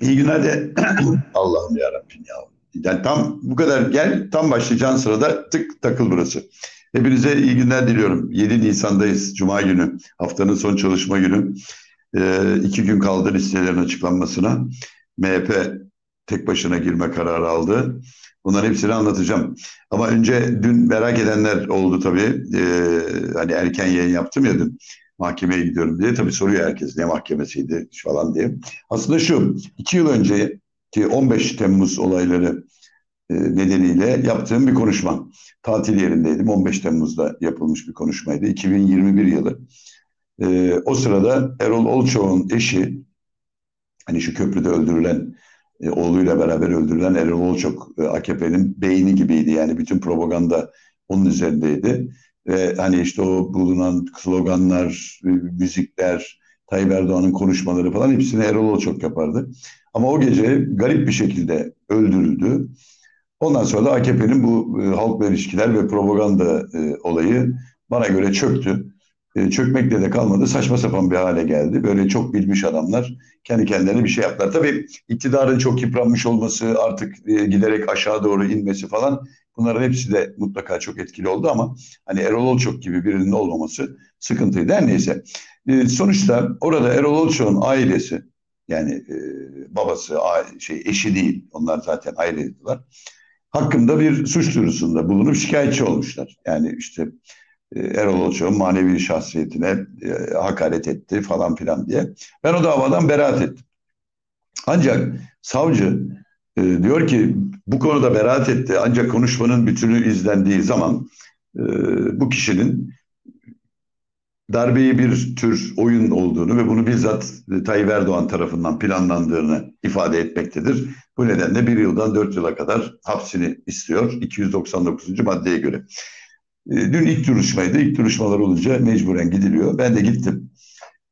İyi günler de Allah'ım ya Rabbim ya. Yani tam bu kadar gel tam başlayacağın sırada tık takıl burası. Hepinize iyi günler diliyorum. 7 Nisan'dayız Cuma günü. Haftanın son çalışma günü. Ee, iki gün kaldı listelerin açıklanmasına. MHP tek başına girme kararı aldı. Bunların hepsini anlatacağım. Ama önce dün merak edenler oldu tabii. Ee, hani erken yayın yaptım ya dün mahkemeye gidiyorum diye. Tabii soruyor herkes ne mahkemesiydi falan diye. Aslında şu iki yıl önce ki 15 Temmuz olayları e, nedeniyle yaptığım bir konuşma. Tatil yerindeydim. 15 Temmuz'da yapılmış bir konuşmaydı. 2021 yılı. E, o sırada Erol Olçoğ'un eşi hani şu köprüde öldürülen e, oğluyla beraber öldürülen Erol Olçok e, AKP'nin beyni gibiydi. Yani bütün propaganda onun üzerindeydi. Ve hani işte o bulunan sloganlar, müzikler, Tayyip Erdoğan'ın konuşmaları falan hepsini Erol çok yapardı. Ama o gece garip bir şekilde öldürüldü. Ondan sonra da AKP'nin bu e, halkla ilişkiler ve propaganda e, olayı bana göre çöktü. E, çökmekle de kalmadı. Saçma sapan bir hale geldi. Böyle çok bilmiş adamlar kendi kendilerine bir şey yaptılar. Tabii iktidarın çok yıpranmış olması, artık e, giderek aşağı doğru inmesi falan bunların hepsi de mutlaka çok etkili oldu ama hani Erol Olçok gibi birinin olmaması sıkıntıydı. Her neyse. E, sonuçta orada Erol Olçok'un ailesi yani e, babası, şey eşi değil. Onlar zaten ayrıydılar. Hakkında bir suç duyurusunda bulunup şikayetçi olmuşlar. Yani işte Erol Olçok'un manevi şahsiyetine e, hakaret etti falan filan diye. Ben o davadan beraat ettim. Ancak savcı e, diyor ki bu konuda beraat etti ancak konuşmanın bütünü izlendiği zaman e, bu kişinin darbeyi bir tür oyun olduğunu ve bunu bizzat Tayyip Erdoğan tarafından planlandığını ifade etmektedir. Bu nedenle bir yıldan dört yıla kadar hapsini istiyor 299. maddeye göre. E, dün ilk duruşmaydı. İlk duruşmalar olunca mecburen gidiliyor. Ben de gittim.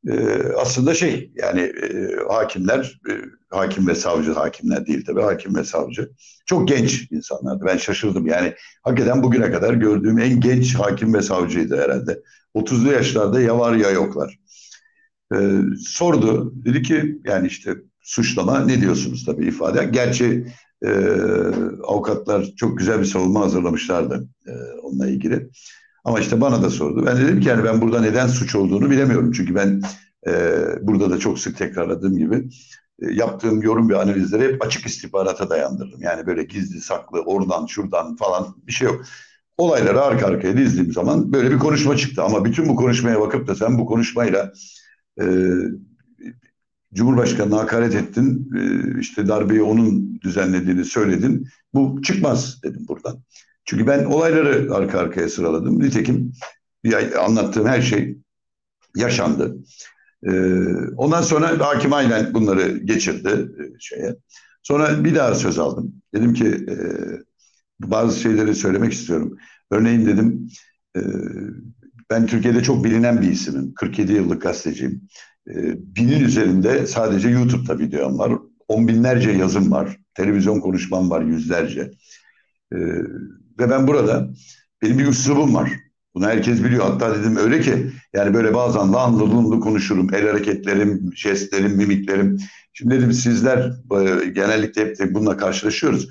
E, aslında şey yani e, hakimler, hakim ve savcı hakimler değil tabii hakim ve savcı. Çok genç insanlardı. Ben şaşırdım yani hakikaten bugüne kadar gördüğüm en genç hakim ve savcıydı herhalde. 30'lu yaşlarda ya var ya yoklar. sordu. Dedi ki yani işte suçlama ne diyorsunuz tabii ifade. Gerçi e, avukatlar çok güzel bir savunma hazırlamışlardı e, onunla ilgili. Ama işte bana da sordu. Ben de dedim ki yani ben burada neden suç olduğunu bilemiyorum. Çünkü ben e, burada da çok sık tekrarladığım gibi e, yaptığım yorum ve analizleri hep açık istihbarata dayandırdım. Yani böyle gizli saklı oradan şuradan falan bir şey yok. Olayları arka arkaya dizdiğim zaman böyle bir konuşma çıktı. Ama bütün bu konuşmaya bakıp da sen bu konuşmayla e, Cumhurbaşkanı'na hakaret ettin, e, işte darbeyi onun düzenlediğini söyledin. Bu çıkmaz dedim buradan. Çünkü ben olayları arka arkaya sıraladım. Nitekim anlattığım her şey yaşandı. E, ondan sonra hakim aynen bunları geçirdi e, şeye. Sonra bir daha söz aldım. Dedim ki bazı şeyleri söylemek istiyorum. Örneğin dedim ben Türkiye'de çok bilinen bir isimim. 47 yıllık gazeteciyim. Ee, binin üzerinde sadece YouTube'da videom var. On binlerce yazım var. Televizyon konuşmam var yüzlerce. Ee, ve ben burada benim bir üslubum var. Bunu herkes biliyor. Hatta dedim öyle ki yani böyle bazen lanlı konuşurum. El hareketlerim, jestlerim, mimiklerim. Şimdi dedim sizler e, genellikle hep de bununla karşılaşıyoruz.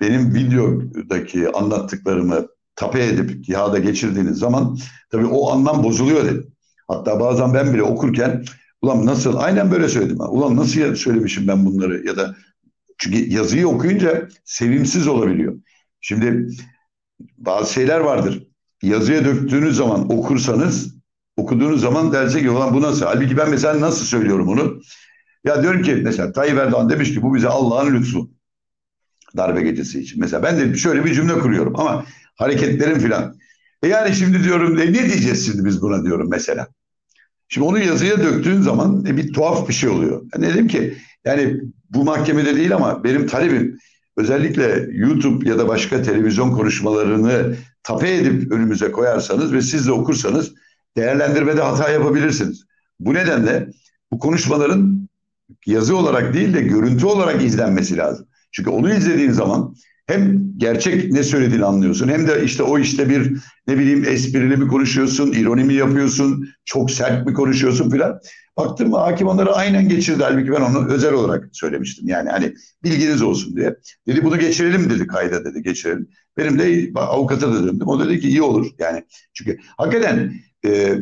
Benim videodaki anlattıklarımı tape edip kağıda geçirdiğiniz zaman tabii o anlam bozuluyor dedim. Hatta bazen ben bile okurken ulan nasıl aynen böyle söyledim. Ulan nasıl söylemişim ben bunları ya da çünkü yazıyı okuyunca sevimsiz olabiliyor. Şimdi bazı şeyler vardır. Yazıya döktüğünüz zaman okursanız okuduğunuz zaman derse ki ulan bu nasıl? Halbuki ben mesela nasıl söylüyorum bunu? Ya diyorum ki mesela Tayyip Erdoğan demiş ki bu bize Allah'ın lütfu. Darbe gecesi için. Mesela ben de şöyle bir cümle kuruyorum ama hareketlerim filan. E yani şimdi diyorum e ne diyeceğiz şimdi biz buna diyorum mesela. Şimdi onu yazıya döktüğün zaman e, bir tuhaf bir şey oluyor. Yani dedim ki yani bu mahkemede değil ama benim talebim özellikle YouTube ya da başka televizyon konuşmalarını tape edip önümüze koyarsanız ve siz de okursanız değerlendirmede hata yapabilirsiniz. Bu nedenle bu konuşmaların yazı olarak değil de görüntü olarak izlenmesi lazım. Çünkü onu izlediğin zaman hem gerçek ne söylediğini anlıyorsun hem de işte o işte bir ne bileyim esprili mi konuşuyorsun, ironi mi yapıyorsun, çok sert mi konuşuyorsun filan. Baktım hakim onları aynen geçirdi. Halbuki ben onu özel olarak söylemiştim. Yani hani bilginiz olsun diye. Dedi bunu geçirelim dedi kayda dedi geçirelim. Benim de avukata da döndüm. O dedi ki iyi olur. Yani çünkü hakikaten e,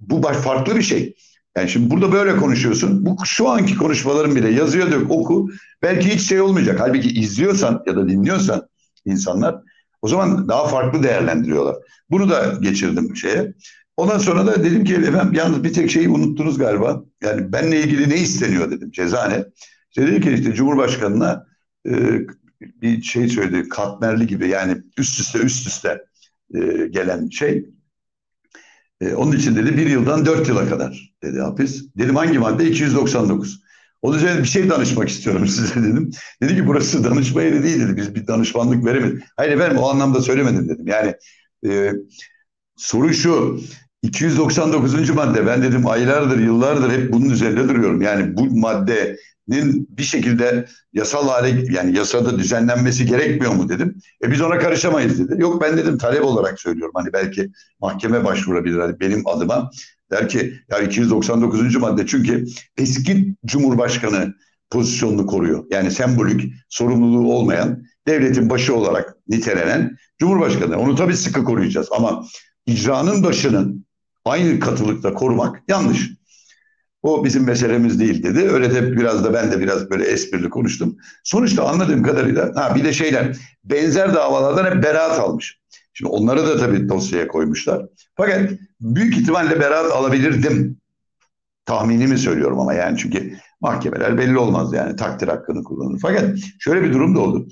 bu farklı bir şey. Yani şimdi burada böyle konuşuyorsun. Bu şu anki konuşmaların bile yazıyor dök oku. Belki hiç şey olmayacak. Halbuki izliyorsan ya da dinliyorsan insanlar o zaman daha farklı değerlendiriyorlar. Bunu da geçirdim şeye. Ondan sonra da dedim ki efendim yalnız bir tek şeyi unuttunuz galiba. Yani benle ilgili ne isteniyor dedim cezane. İşte dedi ki işte Cumhurbaşkanı'na e, bir şey söyledi katmerli gibi yani üst üste üst üste e, gelen şey. E, onun için dedi bir yıldan dört yıla kadar dedi hapis. Dedim hangi madde? 299. O üzerine bir şey danışmak istiyorum size dedim. Dedi ki burası danışma yeri değil dedi. Biz bir danışmanlık veremedik. Hayır efendim o anlamda söylemedim dedim. Yani e, soru şu 299. madde ben dedim aylardır yıllardır hep bunun üzerinde duruyorum. Yani bu maddenin bir şekilde yasal hale yani yasada düzenlenmesi gerekmiyor mu dedim. E biz ona karışamayız dedi. Yok ben dedim talep olarak söylüyorum. Hani belki mahkeme başvurabilir hani benim adıma. Der ki ya 299. madde çünkü eski Cumhurbaşkanı pozisyonunu koruyor. Yani sembolik sorumluluğu olmayan devletin başı olarak nitelenen Cumhurbaşkanı. Onu tabii sıkı koruyacağız ama icranın başının aynı katılıkta korumak yanlış. O bizim meselemiz değil dedi. Öyle de biraz da ben de biraz böyle esprili konuştum. Sonuçta anladığım kadarıyla ha bir de şeyler benzer davalardan hep beraat almış. Şimdi onları da tabii dosyaya koymuşlar. Fakat büyük ihtimalle beraat alabilirdim. Tahminimi söylüyorum ama yani çünkü mahkemeler belli olmaz yani takdir hakkını kullanır. Fakat şöyle bir durum da oldu.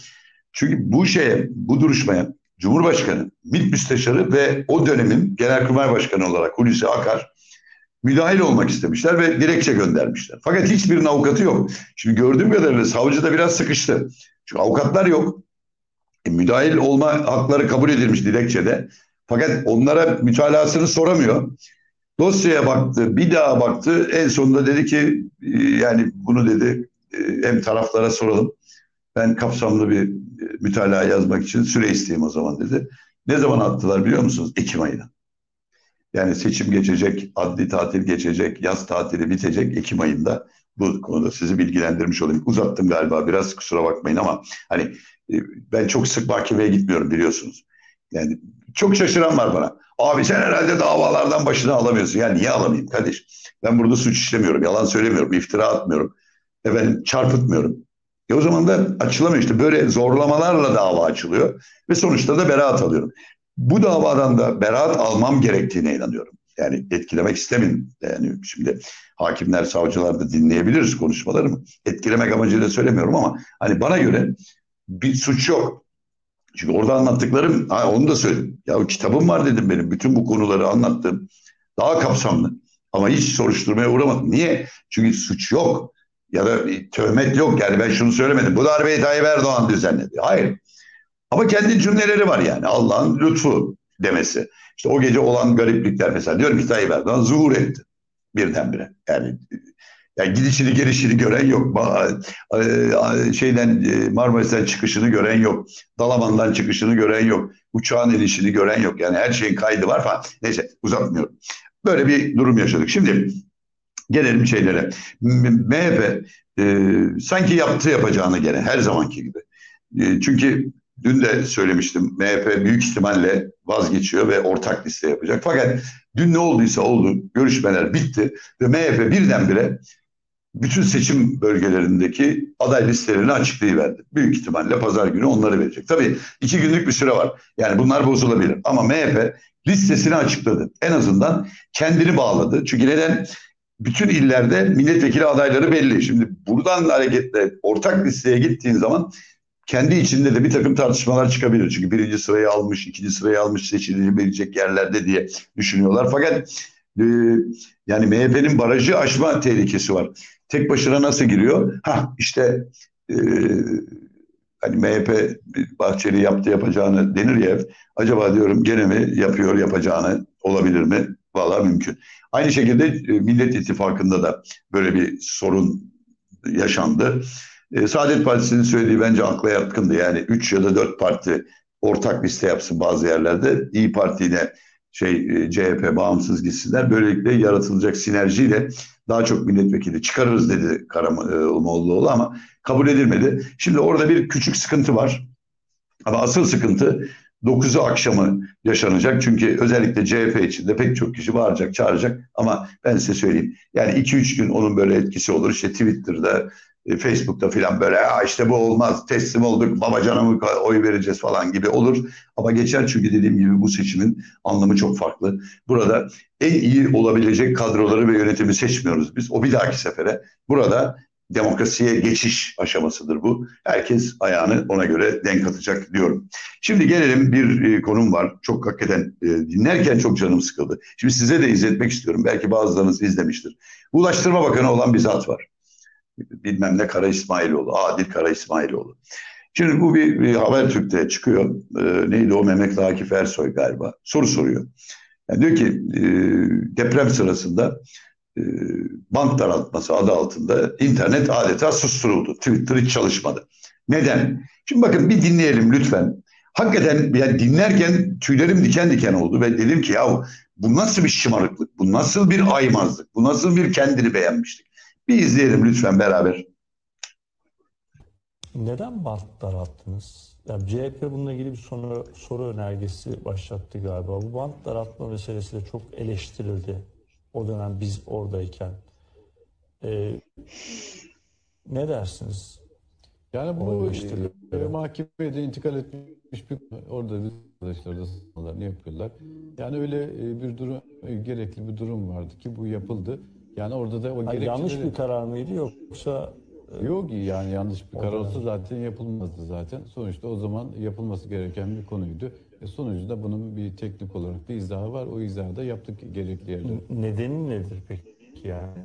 Çünkü bu şeye, bu duruşmaya Cumhurbaşkanı, MİT Müsteşarı ve o dönemin Genelkurmay Başkanı olarak Hulusi Akar müdahil olmak istemişler ve dilekçe göndermişler. Fakat hiçbirinin avukatı yok. Şimdi gördüğüm kadarıyla savcı da biraz sıkıştı. Çünkü avukatlar yok. E, müdahil olma hakları kabul edilmiş dilekçede. Fakat onlara mütalasını soramıyor. Dosyaya baktı, bir daha baktı. En sonunda dedi ki e, yani bunu dedi e, hem taraflara soralım. Ben kapsamlı bir mütalaa yazmak için süre isteyeyim o zaman dedi. Ne zaman attılar biliyor musunuz? Ekim ayında. Yani seçim geçecek, adli tatil geçecek, yaz tatili bitecek Ekim ayında. Bu konuda sizi bilgilendirmiş olayım. Uzattım galiba biraz kusura bakmayın ama hani e, ben çok sık mahkemeye gitmiyorum biliyorsunuz. Yani çok şaşıran var bana. Abi sen herhalde davalardan başına alamıyorsun. Yani niye alamayayım kardeş? Ben burada suç işlemiyorum, yalan söylemiyorum, iftira atmıyorum. Efendim çarpıtmıyorum. E o zaman da açılamıyor işte böyle zorlamalarla dava açılıyor ve sonuçta da beraat alıyorum. Bu davadan da beraat almam gerektiğine inanıyorum. Yani etkilemek istemin. Yani şimdi hakimler, savcılar da dinleyebiliriz konuşmalarımı. Etkilemek amacıyla söylemiyorum ama hani bana göre bir suç yok. Çünkü orada anlattıklarım, ha onu da söyledim. Ya kitabım var dedim benim. Bütün bu konuları anlattım. Daha kapsamlı. Ama hiç soruşturmaya uğramadım. Niye? Çünkü suç yok. Ya da töhmet yok. Yani ben şunu söylemedim. Bu darbeyi Tayyip Erdoğan düzenledi. Hayır. Ama kendi cümleleri var yani. Allah'ın lütfu demesi. İşte o gece olan gariplikler mesela. Diyorum ki Tayyip Erdoğan zuhur etti. Birdenbire. Yani yani gidişini gelişini gören yok. Şeyden e, Marmaris'ten çıkışını gören yok. Dalaman'dan çıkışını gören yok. Uçağın inişini gören yok. Yani her şeyin kaydı var falan. Neyse uzatmıyorum. Böyle bir durum yaşadık. Şimdi gelelim şeylere. MHP e, sanki yaptığı yapacağını gene her zamanki gibi. E, çünkü dün de söylemiştim MHP büyük ihtimalle vazgeçiyor ve ortak liste yapacak. Fakat dün ne olduysa oldu. Görüşmeler bitti ve MHP birdenbire bütün seçim bölgelerindeki aday listelerini açıklayıverdi. Büyük ihtimalle pazar günü onları verecek. Tabii iki günlük bir süre var. Yani bunlar bozulabilir. Ama MHP listesini açıkladı. En azından kendini bağladı. Çünkü neden? Bütün illerde milletvekili adayları belli. Şimdi buradan hareketle ortak listeye gittiğin zaman kendi içinde de bir takım tartışmalar çıkabilir. Çünkü birinci sırayı almış, ikinci sırayı almış seçilebilecek yerlerde diye düşünüyorlar. Fakat e, yani MHP'nin barajı aşma tehlikesi var tek başına nasıl giriyor? Ha işte e, hani MHP Bahçeli yaptı yapacağını denir ya acaba diyorum gene mi yapıyor yapacağını olabilir mi? Valla mümkün. Aynı şekilde e, Millet İttifakı'nda da böyle bir sorun yaşandı. E, Saadet Partisi'nin söylediği bence akla yatkındı. Yani 3 ya da 4 parti ortak liste yapsın bazı yerlerde. İyi Parti ile şey e, CHP bağımsız gitsinler. Böylelikle yaratılacak sinerjiyle daha çok milletvekili çıkarırız dedi Karamollaoğlu ama kabul edilmedi. Şimdi orada bir küçük sıkıntı var. Ama asıl sıkıntı 9'u akşamı yaşanacak. Çünkü özellikle CHP içinde pek çok kişi bağıracak, çağıracak. Ama ben size söyleyeyim. Yani 2-3 gün onun böyle etkisi olur. İşte Twitter'da, e, Facebook'ta falan böyle ya işte bu olmaz teslim olduk babacana mı oy vereceğiz falan gibi olur. Ama geçer çünkü dediğim gibi bu seçimin anlamı çok farklı. Burada en iyi olabilecek kadroları ve yönetimi seçmiyoruz biz. O bir dahaki sefere. Burada demokrasiye geçiş aşamasıdır bu. Herkes ayağını ona göre denk atacak diyorum. Şimdi gelelim bir e, konum var. Çok hakikaten e, dinlerken çok canım sıkıldı. Şimdi size de izletmek istiyorum. Belki bazılarınız izlemiştir. Ulaştırma Bakanı olan bir zat var. Bilmem ne Kara İsmailoğlu, Adil Kara İsmailoğlu. Şimdi bu bir, bir Habertürk'te çıkıyor. E, neydi o Mehmet Akif Ersoy galiba. Soru soruyor. Yani diyor ki e, deprem sırasında e, bank daraltması adı altında internet adeta susturuldu. Twitter hiç çalışmadı. Neden? Şimdi bakın bir dinleyelim lütfen. Hakikaten yani dinlerken tüylerim diken diken oldu ve dedim ki ya bu nasıl bir şımarıklık, bu nasıl bir aymazlık, bu nasıl bir kendini beğenmişlik. Bir izleyelim lütfen beraber. Neden bant daralttınız? Ya CHP bununla ilgili bir soru, soru önergesi başlattı galiba. Bu bant daraltma meselesi de çok eleştirildi. O dönem biz oradayken. Ee, ne dersiniz? Yani bu e, mahkemeye de intikal etmiş bir orada biz arkadaşlar da sınavlarını yapıyorlar. Yani öyle e, bir durum e, gerekli bir durum vardı ki bu yapıldı. Yani orada da o Hayır, yanlış bir karar mıydı yoksa Yok yani yanlış bir karar olsa zaten yapılmazdı zaten. Sonuçta o zaman yapılması gereken bir konuydu. E sonucunda bunun bir teknik olarak bir izahı var. O izahı da yaptık gerekli yerlere. nedeni nedir peki yani?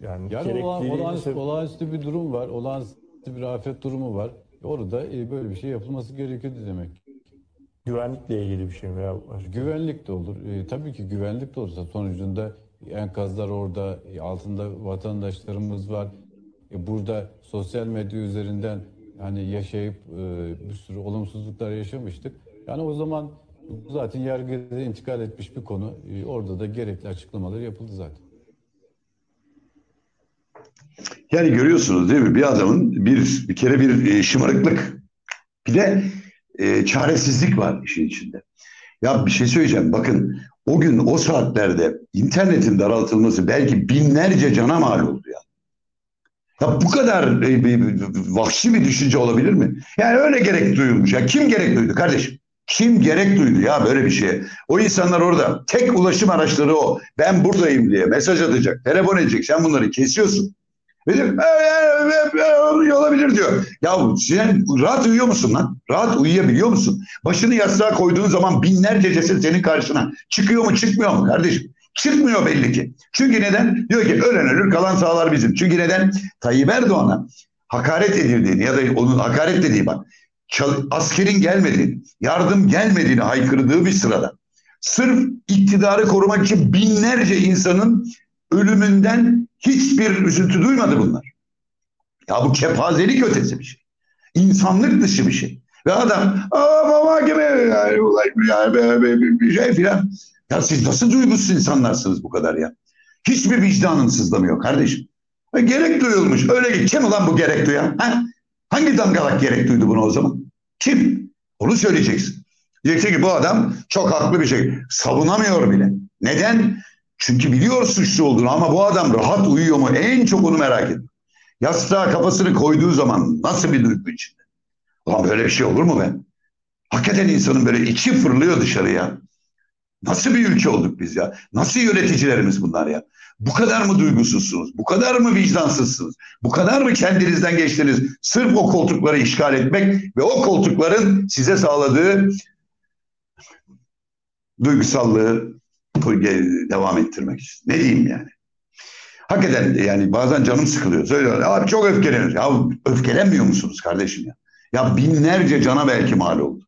Yani, yani olan, olağanüstü, olağanüstü bir durum var. Olağanüstü bir afet durumu var. Orada e, böyle bir şey yapılması gerekiyordu demek. Güvenlikle ilgili bir şey mi? Ya? Güvenlik de olur. E, tabii ki güvenlik de olursa sonucunda enkazlar orada, e, altında vatandaşlarımız var. E, burada sosyal medya üzerinden hani yaşayıp e, bir sürü olumsuzluklar yaşamıştık. Yani o zaman zaten yargıda intikal etmiş bir konu. Orada da gerekli açıklamalar yapıldı zaten. Yani görüyorsunuz değil mi? Bir adamın bir bir kere bir şımarıklık, bir de e, çaresizlik var işin içinde. Ya bir şey söyleyeceğim. Bakın o gün o saatlerde internetin daraltılması belki binlerce cana mal oldu ya. Ya bu kadar e, bir, vahşi bir düşünce olabilir mi? Yani öyle gerek duyulmuş. Ya kim gerek duydu kardeşim? Kim gerek duydu ya böyle bir şeye? O insanlar orada tek ulaşım araçları o. Ben buradayım diye mesaj atacak, telefon edecek. Sen bunları kesiyorsun. Ve diyor, olabilir diyor. Ya sen rahat uyuyor musun lan? Rahat uyuyabiliyor musun? Başını yastığa koyduğun zaman binlerce ceset senin karşına. Çıkıyor mu çıkmıyor mu kardeşim? Çıkmıyor belli ki. Çünkü neden? Diyor ki ölen ölür kalan sağlar bizim. Çünkü neden? Tayyip Erdoğan'a hakaret edildiğini ya da onun hakaret dediği bak askerin gelmediğini, yardım gelmediğini haykırdığı bir sırada sırf iktidarı korumak için binlerce insanın ölümünden hiçbir üzüntü duymadı bunlar. Ya bu kepazelik ötesi bir şey. İnsanlık dışı bir şey. Ve adam aa baba gibi yani, bir şey filan. Ya siz nasıl duygusuz insanlarsınız bu kadar ya? Hiçbir vicdanın sızlamıyor kardeşim. E, gerek duyulmuş. Öyle kim ulan bu gerek duyan? Ha? Hangi dangalak gerek duydu bunu o zaman? Kim? Onu söyleyeceksin. Diyeceksin ki bu adam çok haklı bir şey. Savunamıyor bile. Neden? Çünkü biliyor suçlu olduğunu ama bu adam rahat uyuyor mu? En çok onu merak ediyorum. Yastığa kafasını koyduğu zaman nasıl bir duygu içinde? Ulan böyle bir şey olur mu be? Hakikaten insanın böyle içi fırlıyor dışarıya. Nasıl bir ülke olduk biz ya? Nasıl yöneticilerimiz bunlar ya? Bu kadar mı duygusuzsunuz? Bu kadar mı vicdansızsınız? Bu kadar mı kendinizden geçtiniz? Sırf o koltukları işgal etmek ve o koltukların size sağladığı duygusallığı devam ettirmek için. Ne diyeyim yani? Hakikaten yani bazen canım sıkılıyor. Söylüyorlar abi çok öfkeleniyoruz. Ya öfkelenmiyor musunuz kardeşim ya? Ya binlerce cana belki mal oldu.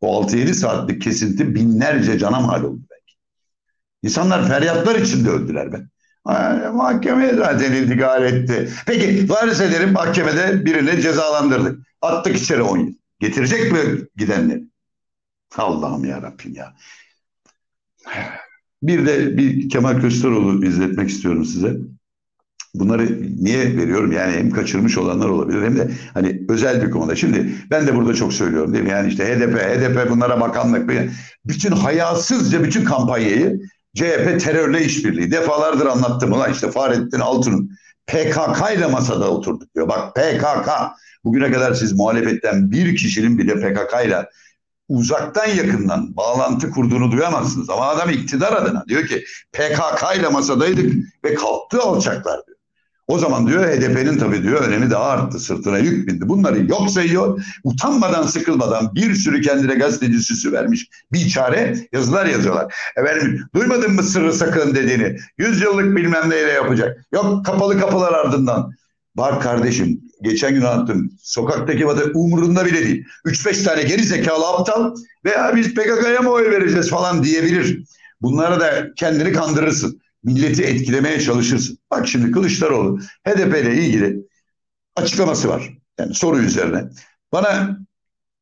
O 6-7 saatlik kesinti binlerce cana mal oldu belki. İnsanlar feryatlar içinde öldüler be. Ha, Mahkemeye zaten intikal etti. Peki farz edelim mahkemede birini cezalandırdık. Attık içeri 10 yıl. Getirecek mi gidenleri? Allah'ım ya Rabbim ya. Bir de bir Kemal Kılıçdaroğlu izletmek istiyorum size. Bunları niye veriyorum? Yani hem kaçırmış olanlar olabilir hem de hani özel bir konuda. Şimdi ben de burada çok söylüyorum değil mi? Yani işte HDP, HDP bunlara bakanlık. Bütün hayasızca bütün kampanyayı CHP terörle işbirliği. Defalardır anlattım ulan işte Fahrettin Altun'un PKK ile masada oturduk diyor. Bak PKK bugüne kadar siz muhalefetten bir kişinin bile PKK ile uzaktan yakından bağlantı kurduğunu duyamazsınız. Ama adam iktidar adına diyor ki PKK ile masadaydık ve kalktı alçaklar. O zaman diyor HDP'nin tabii diyor önemi daha arttı. Sırtına yük bindi. Bunları yok sayıyor. Utanmadan sıkılmadan bir sürü kendine gazeteci süsü vermiş. Bir çare yazılar yazıyorlar. Efendim duymadın mı sırrı sakın dediğini? Yüz yıllık bilmem neyle yapacak. Yok kapalı kapılar ardından. Var kardeşim geçen gün anlattım. Sokaktaki vata umurunda bile değil. 3-5 tane geri zekalı aptal veya biz PKK'ya mı oy vereceğiz falan diyebilir. Bunlara da kendini kandırırsın milleti etkilemeye çalışırsın. Bak şimdi Kılıçdaroğlu HDP ile ilgili açıklaması var. Yani soru üzerine. Bana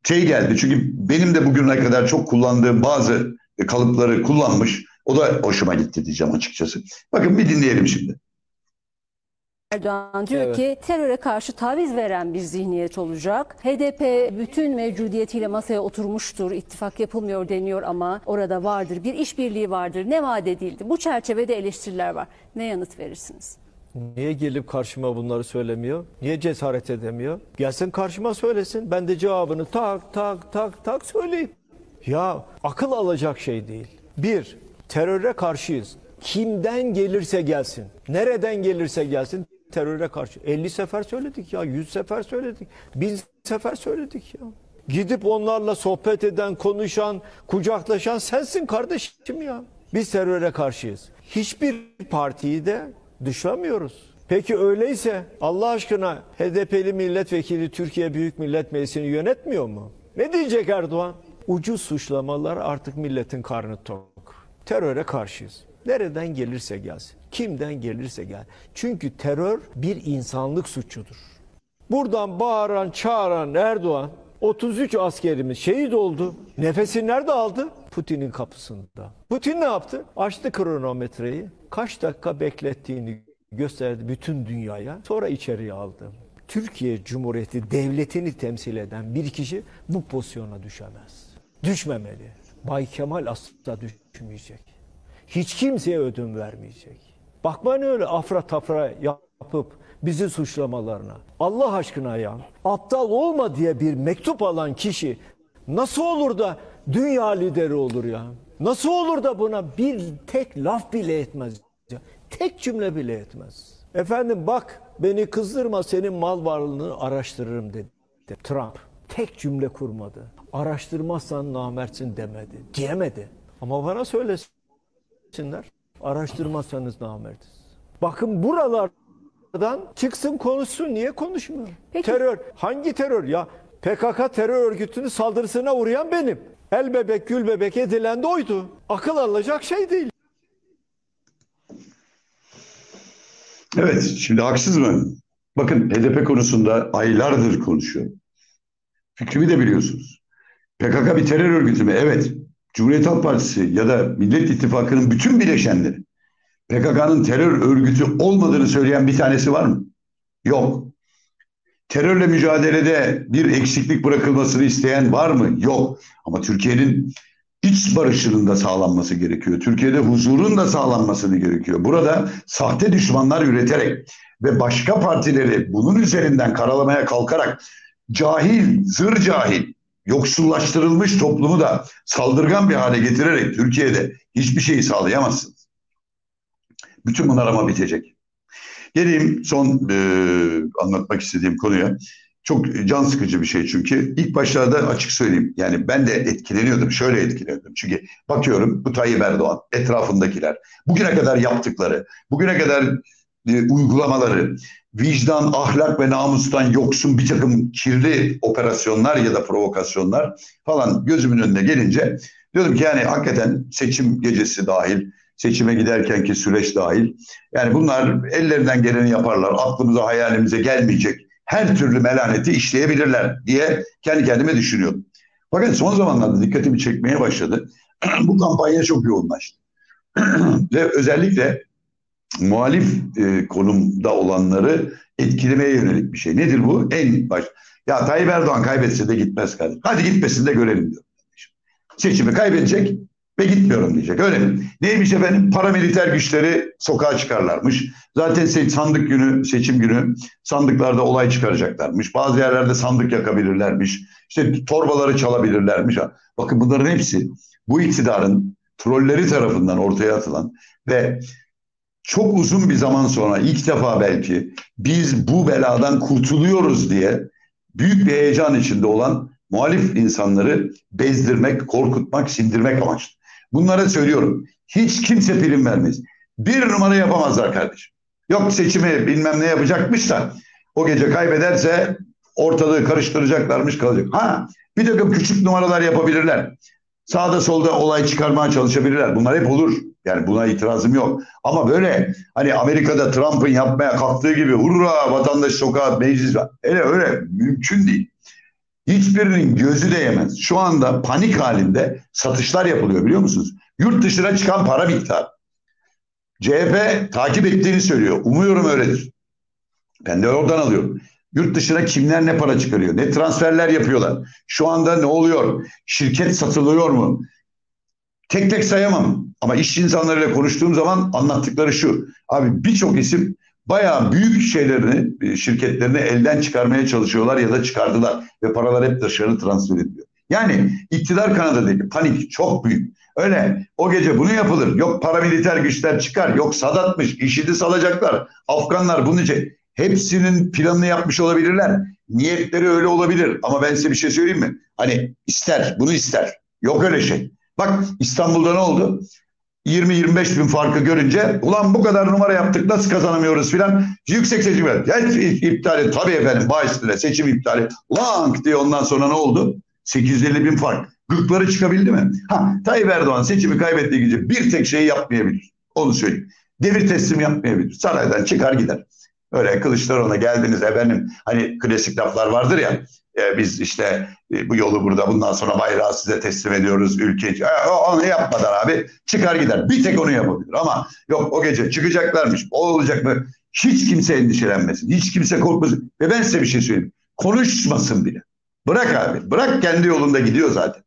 şey geldi çünkü benim de bugüne kadar çok kullandığım bazı kalıpları kullanmış. O da hoşuma gitti diyeceğim açıkçası. Bakın bir dinleyelim şimdi. Erdoğan diyor Evet. ki teröre karşı taviz veren bir zihniyet olacak. HDP bütün mevcudiyetiyle masaya oturmuştur. İttifak yapılmıyor deniyor ama orada vardır. Bir işbirliği vardır. Ne vaat edildi? Bu çerçevede eleştiriler var. Ne yanıt verirsiniz? Niye gelip karşıma bunları söylemiyor? Niye cesaret edemiyor? Gelsin karşıma söylesin. Ben de cevabını tak tak tak tak söyleyeyim. Ya akıl alacak şey değil. Bir, teröre karşıyız. Kimden gelirse gelsin, nereden gelirse gelsin teröre karşı. 50 sefer söyledik ya, 100 sefer söyledik, 1000 sefer söyledik ya. Gidip onlarla sohbet eden, konuşan, kucaklaşan sensin kardeşim ya. Biz teröre karşıyız. Hiçbir partiyi de dışlamıyoruz. Peki öyleyse Allah aşkına HDP'li milletvekili Türkiye Büyük Millet Meclisi'ni yönetmiyor mu? Ne diyecek Erdoğan? Ucuz suçlamalar artık milletin karnı tok. Teröre karşıyız. Nereden gelirse gelsin. Kimden gelirse gel. Çünkü terör bir insanlık suçudur. Buradan bağıran, çağıran Erdoğan 33 askerimiz şehit oldu. Nefesini nerede aldı? Putin'in kapısında. Putin ne yaptı? Açtı kronometreyi. Kaç dakika beklettiğini gösterdi bütün dünyaya. Sonra içeriye aldı. Türkiye Cumhuriyeti devletini temsil eden bir kişi bu pozisyona düşemez. Düşmemeli. Bay Kemal asla düşmeyecek. Hiç kimseye ödün vermeyecek. Bakmayın öyle afra tafra yapıp bizi suçlamalarına. Allah aşkına ya aptal olma diye bir mektup alan kişi nasıl olur da dünya lideri olur ya? Nasıl olur da buna bir tek laf bile etmez? ya? Tek cümle bile etmez. Efendim bak beni kızdırma senin mal varlığını araştırırım dedi. Trump tek cümle kurmadı. Araştırmazsan namertsin demedi. Diyemedi. Ama bana söylesinler. Araştırmazsanız namertiz. Bakın buralardan çıksın konuşsun. Niye konuşmuyor? Peki. Terör. Hangi terör? Ya PKK terör örgütünün saldırısına uğrayan benim. El bebek gül bebek edilen de oydu. Akıl alacak şey değil. Evet, şimdi haksız mı? Bakın HDP konusunda aylardır konuşuyorum. Fikrimi de biliyorsunuz. PKK bir terör örgütü mü? Evet. Cumhuriyet Halk Partisi ya da Millet İttifakı'nın bütün bileşenleri PKK'nın terör örgütü olmadığını söyleyen bir tanesi var mı? Yok. Terörle mücadelede bir eksiklik bırakılmasını isteyen var mı? Yok. Ama Türkiye'nin iç barışının da sağlanması gerekiyor. Türkiye'de huzurun da sağlanmasını gerekiyor. Burada sahte düşmanlar üreterek ve başka partileri bunun üzerinden karalamaya kalkarak cahil, zır cahil, yoksullaştırılmış toplumu da saldırgan bir hale getirerek Türkiye'de hiçbir şeyi sağlayamazsınız. Bütün bunlar ama bitecek. Geleyim son e, anlatmak istediğim konuya. Çok can sıkıcı bir şey çünkü. İlk başlarda açık söyleyeyim. Yani ben de etkileniyordum. Şöyle etkileniyordum. Çünkü bakıyorum bu Tayyip Erdoğan, etrafındakiler, bugüne kadar yaptıkları, bugüne kadar e, uygulamaları, vicdan, ahlak ve namustan yoksun bir takım kirli operasyonlar ya da provokasyonlar falan gözümün önüne gelince diyordum ki yani hakikaten seçim gecesi dahil seçime giderkenki süreç dahil. Yani bunlar ellerinden geleni yaparlar. Aklımıza hayalimize gelmeyecek her türlü melaneti işleyebilirler diye kendi kendime düşünüyordum. Fakat son zamanlarda dikkatimi çekmeye başladı. Bu kampanya çok yoğunlaştı. Ve özellikle muhalif e, konumda olanları etkilemeye yönelik bir şey. Nedir bu? En baş. Ya Tayyip Erdoğan kaybetse de gitmez kardeşim. Hadi gitmesin de görelim diyor. Seçimi kaybedecek ve gitmiyorum diyecek. Öyle mi? Neymiş efendim? Paramiliter güçleri sokağa çıkarlarmış. Zaten sandık günü, seçim günü sandıklarda olay çıkaracaklarmış. Bazı yerlerde sandık yakabilirlermiş. İşte torbaları çalabilirlermiş. Bakın bunların hepsi bu iktidarın trolleri tarafından ortaya atılan ve çok uzun bir zaman sonra ilk defa belki biz bu beladan kurtuluyoruz diye büyük bir heyecan içinde olan muhalif insanları bezdirmek, korkutmak, sindirmek amaçlı. Bunlara söylüyorum. Hiç kimse prim vermez. Bir numara yapamazlar kardeşim. Yok seçimi bilmem ne yapacakmış da o gece kaybederse ortalığı karıştıracaklarmış kalacak. Ha bir takım küçük numaralar yapabilirler. Sağda solda olay çıkarmaya çalışabilirler. Bunlar hep olur. Yani buna itirazım yok. Ama böyle hani Amerika'da Trump'ın yapmaya kalktığı gibi hurra vatandaş sokağa meclis var. Öyle öyle mümkün değil. Hiçbirinin gözü değmez. Şu anda panik halinde satışlar yapılıyor biliyor musunuz? Yurt dışına çıkan para miktarı. CHP takip ettiğini söylüyor. Umuyorum öyledir. Ben de oradan alıyorum. Yurt dışına kimler ne para çıkarıyor? Ne transferler yapıyorlar? Şu anda ne oluyor? Şirket satılıyor mu? Tek tek sayamam. Ama iş insanlarıyla konuştuğum zaman anlattıkları şu. Abi birçok isim bayağı büyük şeylerini, şirketlerini elden çıkarmaya çalışıyorlar ya da çıkardılar. Ve paralar hep dışarı transfer ediliyor. Yani iktidar kanadındaki panik çok büyük. Öyle o gece bunu yapılır. Yok paramiliter güçler çıkar. Yok Sadat'mış. IŞİD'i salacaklar. Afganlar bunun için. Hepsinin planını yapmış olabilirler. Niyetleri öyle olabilir. Ama ben size bir şey söyleyeyim mi? Hani ister, bunu ister. Yok öyle şey. Bak İstanbul'da ne oldu? 20-25 bin farkı görünce ulan bu kadar numara yaptık nasıl kazanamıyoruz filan. Yüksek seçim yani iptal et. Tabii efendim bahisle seçim iptali. Lang diye ondan sonra ne oldu? 850 bin fark. Gıkları çıkabildi mi? Ha, Tayyip Erdoğan seçimi kaybettiği gece bir tek şeyi yapmayabilir. Onu söyleyeyim. Devir teslim yapmayabilir. Saraydan çıkar gider. Öyle Kılıçdaroğlu'na geldiniz efendim. Hani klasik laflar vardır ya. E, biz işte e, bu yolu burada bundan sonra bayrağı size teslim ediyoruz ülke. E, onu yapmadan abi çıkar gider. Bir tek onu yapabilir ama yok o gece çıkacaklarmış. O olacak mı? Hiç kimse endişelenmesin. Hiç kimse korkmasın. Ve ben size bir şey söyleyeyim. Konuşmasın bile. Bırak abi. Bırak kendi yolunda gidiyor zaten.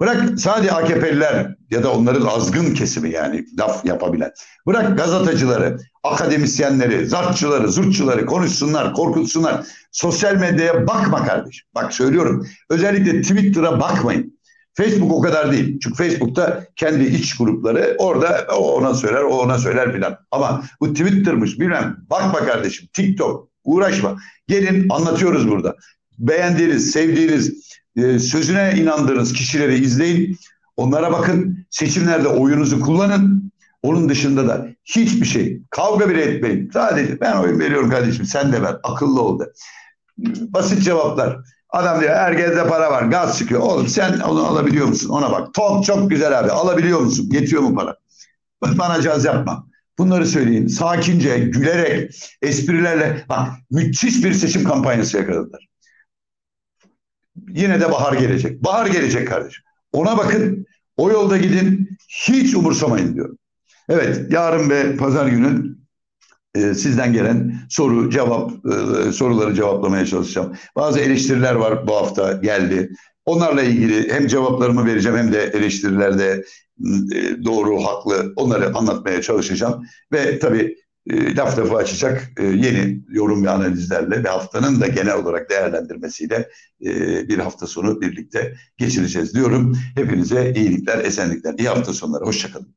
Bırak sadece AKP'liler ya da onların azgın kesimi yani laf yapabilen. Bırak gazetecileri, akademisyenleri, zartçıları, zurtçuları konuşsunlar, korkutsunlar. Sosyal medyaya bakma kardeşim. Bak söylüyorum. Özellikle Twitter'a bakmayın. Facebook o kadar değil. Çünkü Facebook'ta kendi iç grupları orada o ona söyler, o ona söyler filan. Ama bu Twitter'mış bilmem. Bakma kardeşim. TikTok uğraşma. Gelin anlatıyoruz burada. Beğendiğiniz, sevdiğiniz, e, sözüne inandığınız kişileri izleyin. Onlara bakın. Seçimlerde oyunuzu kullanın. Onun dışında da hiçbir şey kavga bile etmeyin. Sadece ben oyun veriyorum kardeşim sen de ver. Akıllı ol da. Basit cevaplar. Adam diyor herkeste para var gaz çıkıyor. Oğlum sen onu alabiliyor musun? Ona bak. Top çok güzel abi alabiliyor musun? Yetiyor mu para? Bana caz yapma. Bunları söyleyin. Sakince, gülerek, esprilerle. Bak müthiş bir seçim kampanyası yakaladılar. Yine de bahar gelecek. Bahar gelecek kardeşim. Ona bakın. O yolda gidin. Hiç umursamayın diyorum. Evet yarın ve pazar günü e, sizden gelen soru cevap e, soruları cevaplamaya çalışacağım. Bazı eleştiriler var bu hafta geldi. Onlarla ilgili hem cevaplarımı vereceğim hem de eleştirilerde e, doğru, haklı onları anlatmaya çalışacağım. Ve tabii e, laf lafı açacak e, yeni yorum ve analizlerle ve haftanın da genel olarak değerlendirmesiyle e, bir hafta sonu birlikte geçireceğiz diyorum. Hepinize iyilikler, esenlikler, iyi hafta sonları. Hoşçakalın.